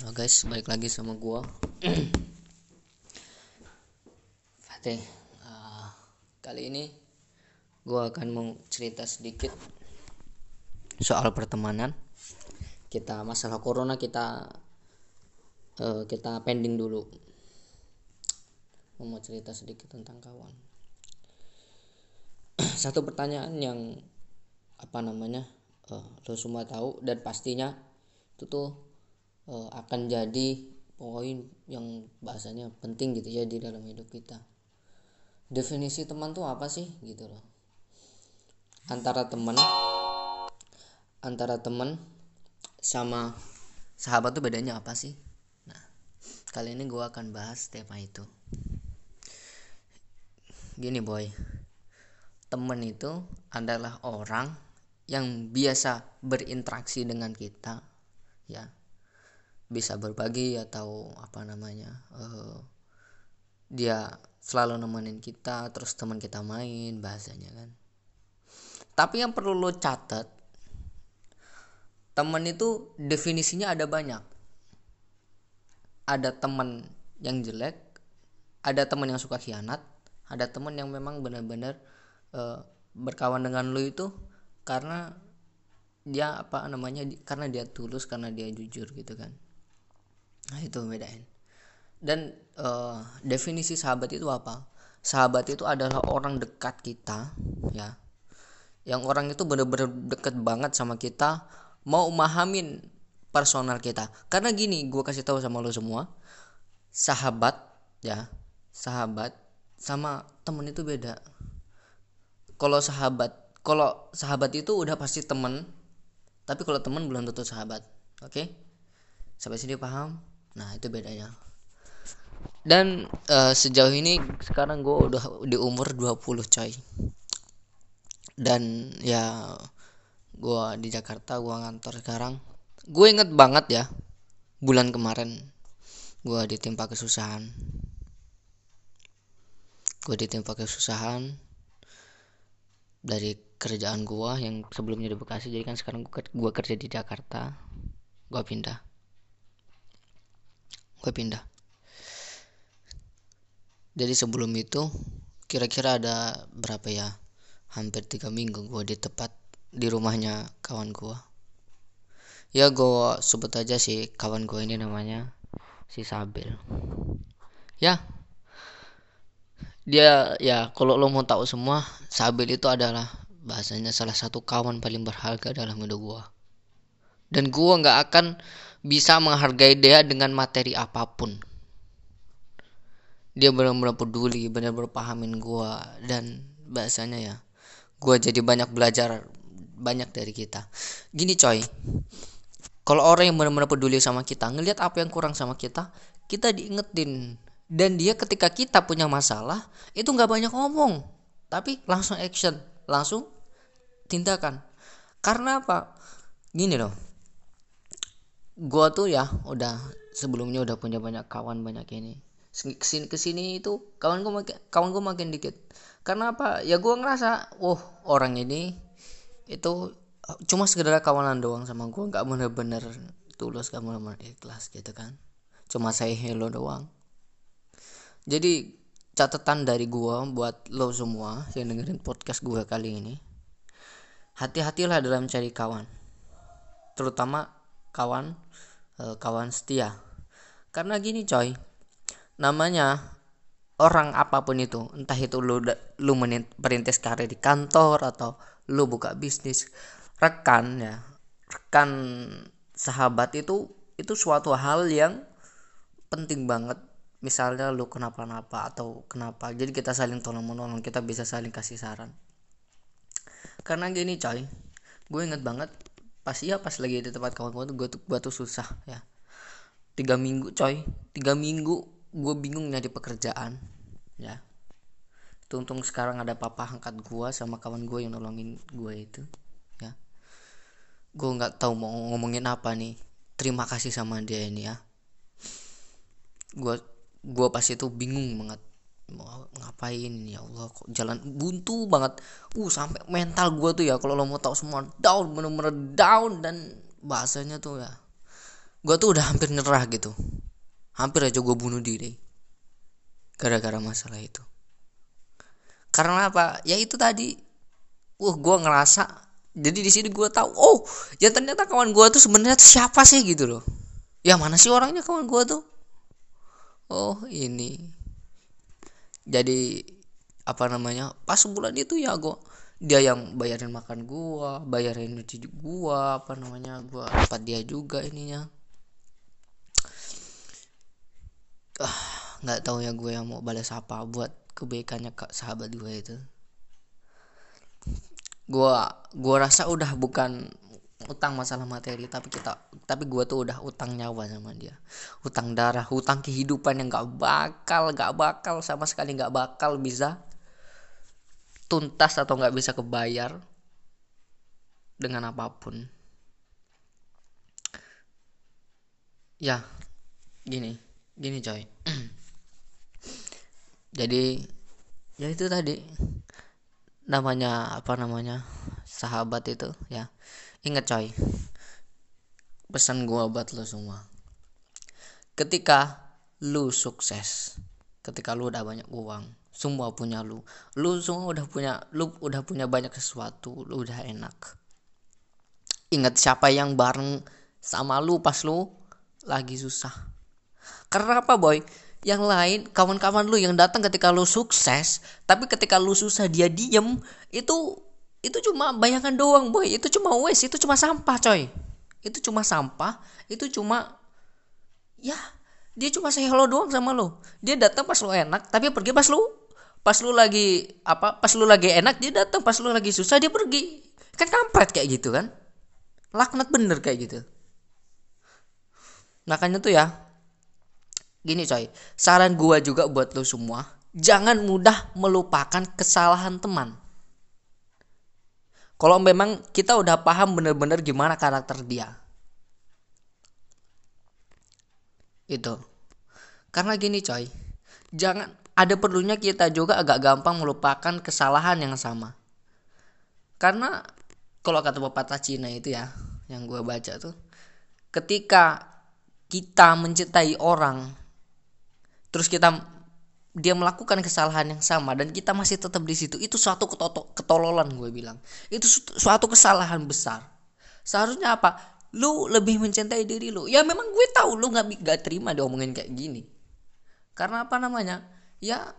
Halo guys, balik lagi sama gua. Fatih uh, Kali ini gua akan mau cerita sedikit Soal pertemanan Kita masalah corona kita uh, Kita pending dulu. Mau cerita sedikit tentang kawan. Satu pertanyaan yang Apa namanya uh, Lo semua tahu dan pastinya Itu tuh uh, akan jadi poin yang bahasanya penting gitu ya di dalam hidup kita. Definisi teman tuh apa sih? Gitu loh. Antara teman antara teman sama sahabat tuh bedanya apa sih? Nah kali ini gue akan bahas tema itu. Gini boy. Temen itu adalah orang yang biasa berinteraksi dengan kita ya bisa berbagi atau apa namanya uh, dia selalu nemenin kita terus teman kita main bahasanya kan. Tapi yang perlu lo catat teman itu definisinya ada banyak. Ada teman yang jelek ada teman yang suka khianat ada teman yang memang benar-benar uh, berkawan dengan lo itu karena dia apa namanya karena dia tulus karena dia jujur gitu kan nah itu bedain. Dan uh, definisi sahabat itu apa? Sahabat itu adalah orang dekat kita ya. Yang orang itu benar-benar deket banget sama kita mau memahamin personal kita. Karena gini gue kasih tahu sama lo semua sahabat ya sahabat sama temen itu beda. Kalau sahabat kalau sahabat itu udah pasti temen tapi kalau temen belum tentu sahabat oke? Okay? sampai sini paham nah itu bedanya. Dan uh, sejauh ini sekarang gue udah di umur 20 coy. Dan ya gue di Jakarta gue ngantor sekarang. Gue inget banget ya bulan kemarin gue ditimpa kesusahan. Gue ditimpa kesusahan dari kerjaan gue yang sebelumnya di Bekasi. Jadi kan sekarang gue kerja di Jakarta gue pindah gue pindah. Jadi sebelum itu kira-kira ada berapa ya? Hampir tiga minggu gue di tempat di rumahnya kawan gue ya gue sebut aja sih kawan gue ini namanya si Sabil. Ya. Dia ya kalau lo mau tahu semua Sabil itu adalah bahasanya salah satu kawan paling berharga dalam hidup gue dan gue nggak akan bisa menghargai dia dengan materi apa pun. Dia benar-benar peduli benar-benar pahamin gue dan bahasanya ya gue jadi banyak belajar banyak dari kita. Gini coy kalau orang yang benar-benar peduli sama kita ngelihat apa yang kurang sama kita kita diingetin. Dan dia ketika kita punya masalah itu nggak banyak ngomong. Tapi langsung action langsung tindakan. Karena apa? Gini loh gua tuh ya udah sebelumnya udah punya banyak kawan banyak ini. Ke sini ke sini itu kawan gua makin kawan gua makin dikit. Karena apa? Ya gua ngerasa oh orang ini itu cuma sekedar kawanan doang sama gua nggak bener-bener tulus gak bener-bener ikhlas gitu kan. Cuma saya hello doang. Jadi catatan dari gua buat lo semua yang dengerin podcast gua kali ini hati-hatilah dalam cari kawan. Terutama kawan uh, kawan setia. Karena gini coy namanya orang apa pun itu entah itu lu lu perintis karir di kantor atau lu buka bisnis rekan ya rekan sahabat itu itu suatu hal yang penting banget. Misalnya lu kenapa-napa atau kenapa. Jadi kita saling tolong menolong kita bisa saling kasih saran. Karena gini coy gue inget banget pas iya pas lagi di tempat kawan gue tuh gue tuh gue tuh susah ya. Tiga minggu coy. Tiga minggu gue bingung nyari pekerjaan ya. Itu untung sekarang ada papa angkat gue sama kawan gue yang nolongin gue itu ya. Gue nggak tahu mau ngomongin apa nih. Terima kasih sama dia ini ya. Gue gue pas itu bingung banget mau ngapain ya Allah kok jalan buntu banget. Uh sampai mental gue tuh ya kalau lo mau tahu semua down bener-bener down dan bahasanya tuh ya gue tuh udah hampir nyerah gitu. Hampir aja gue bunuh diri gara-gara masalah itu. Karena apa? Ya itu tadi. Uh gue ngerasa jadi di sini gue tahu oh ya ternyata kawan gue tuh sebenarnya tuh siapa sih gitu loh. Ya mana sih orangnya kawan gue tuh? Oh ini jadi apa namanya pas bulan itu ya gue dia yang bayarin makan gua bayarin cuci gua apa namanya gua dapat dia juga ininya. Ah nggak tahu ya gue yang mau balas apa buat kebaikannya kak sahabat gue itu. Gue gue rasa udah bukan utang masalah materi tapi kita tapi gue tuh udah utang nyawa sama dia. Utang darah utang kehidupan yang nggak bakal nggak bakal sama sekali nggak bakal bisa tuntas atau nggak bisa kebayar dengan apa pun. Ya gini gini coy. Jadi ya itu tadi. Namanya apa namanya sahabat itu ya inget coy. Pesan gua buat lo semua. Ketika lu sukses ketika lu udah banyak uang semua punya lu. Lu semua udah punya lu udah punya banyak sesuatu lu udah enak. Ingat siapa yang bareng sama lu pas lu lagi susah. Karena apa boy? Yang lain kawan-kawan lu yang datang ketika lu sukses tapi ketika lu susah dia diem itu itu cuma bayangan doang boy. Itu cuma wes itu cuma sampah coy. Itu cuma sampah itu cuma ya dia cuma say hello doang sama lo dia datang pas lo enak tapi pergi pas lo pas lu lagi apa pas lu lagi enak dia datang. Pas lu lagi susah dia pergi. Kan kampret kayak gitu kan? Laknat bener kayak gitu. Makanya tuh ya gini coy. Saran gua juga buat lu semua jangan mudah melupakan kesalahan teman kalau memang kita udah paham bener-bener gimana karakter dia. Itu. Karena gini coy. Jangan ada perlunya kita juga agak gampang melupakan kesalahan yang sama. Karena kalau kata pepatah Cina itu ya, yang gue baca tuh, ketika kita mencintai orang, terus kita dia melakukan kesalahan yang sama dan kita masih tetap di situ, itu suatu ketololan gue bilang. Itu suatu kesalahan besar. Seharusnya apa? Lu lebih mencintai diri lu. Ya memang gue tahu lu nggak gak terima diomongin kayak gini. Karena apa namanya? ya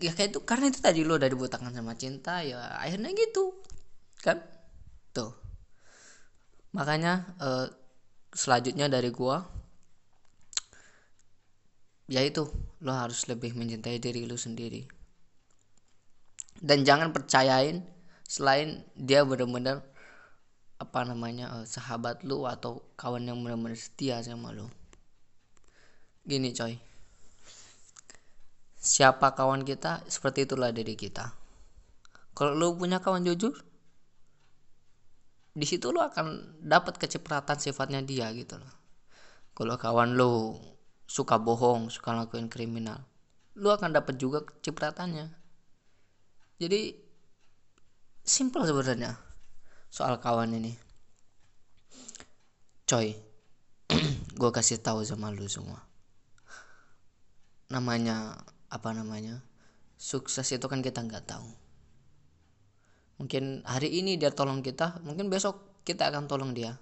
ya kayak itu karena itu tadi lo udah dibutakan sama cinta ya akhirnya gitu kan tuh makanya eh, selanjutnya dari gua ya itu lo harus lebih mencintai diri lo sendiri. Dan jangan percayain selain dia benar-benar apa namanya eh, sahabat lu atau kawan yang benar-benar setia sama lo. Gini coy. Siapa kawan kita seperti itulah diri kita. Kalau lu punya kawan jujur di situ lu akan dapat kecipratan sifatnya dia gitu loh. Kalau kawan lu suka bohong suka lakuin kriminal lu akan dapat juga kecipratannya jadi simple sebenarnya soal kawan ini. Coy gue kasih tahu sama lu semua. Namanya apa namanya? Sukses itu kan kita nggak tahu. Mungkin hari ini dia tolong kita mungkin besok kita akan tolong dia.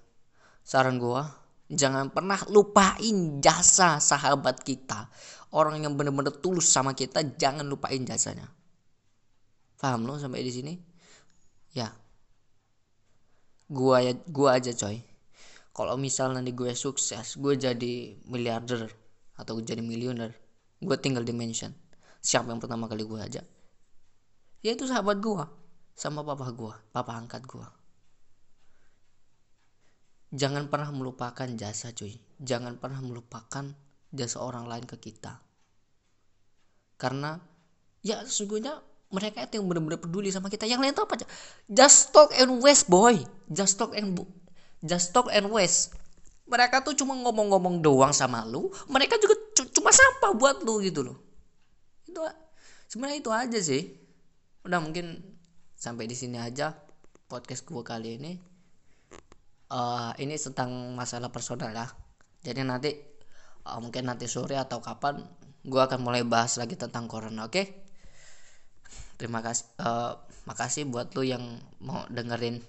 Saran gua jangan pernah lupain jasa sahabat kita. Orang yang benar-benar tulus sama kita jangan lupain jasanya. Paham lo sampai di sini? Ya. Gua ya gua aja coy. Kalau misal nanti gue sukses gue jadi miliarder atau jadi miliuner gue tinggal di mansion. Siapa yang pertama kali gue ya itu sahabat gue sama papa gue papa angkat gue jangan pernah melupakan jasa cuy. Jangan pernah melupakan jasa orang lain ke kita. Karena ya sesungguhnya mereka itu yang benar-benar peduli sama kita. Yang lain tuh apa just talk and waste boy. Just talk and just talk and waste. Mereka tuh cuma ngomong-ngomong doang sama lu. Mereka juga cuma sampah buat lu gitu loh. Itu sebenarnya itu aja sih. Udah mungkin sampai di sini aja podcast gue kali ini uh, ini tentang masalah personal ya jadi nanti uh, mungkin nanti sore atau kapan gue akan mulai bahas lagi tentang corona oke? Okay? terima kasih uh, makasih buat lu yang mau dengerin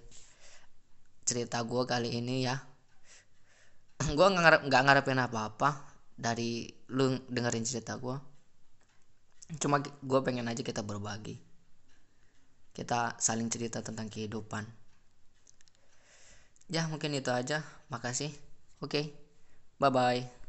cerita gue kali ini ya. Gue nggak ngarep nggak ngarepin apa-apa dari lu dengerin cerita gue cuma gue pengen aja kita berbagi. Kita saling cerita tentang kehidupan ya mungkin itu aja. Makasih. Oke. Okay. bye bye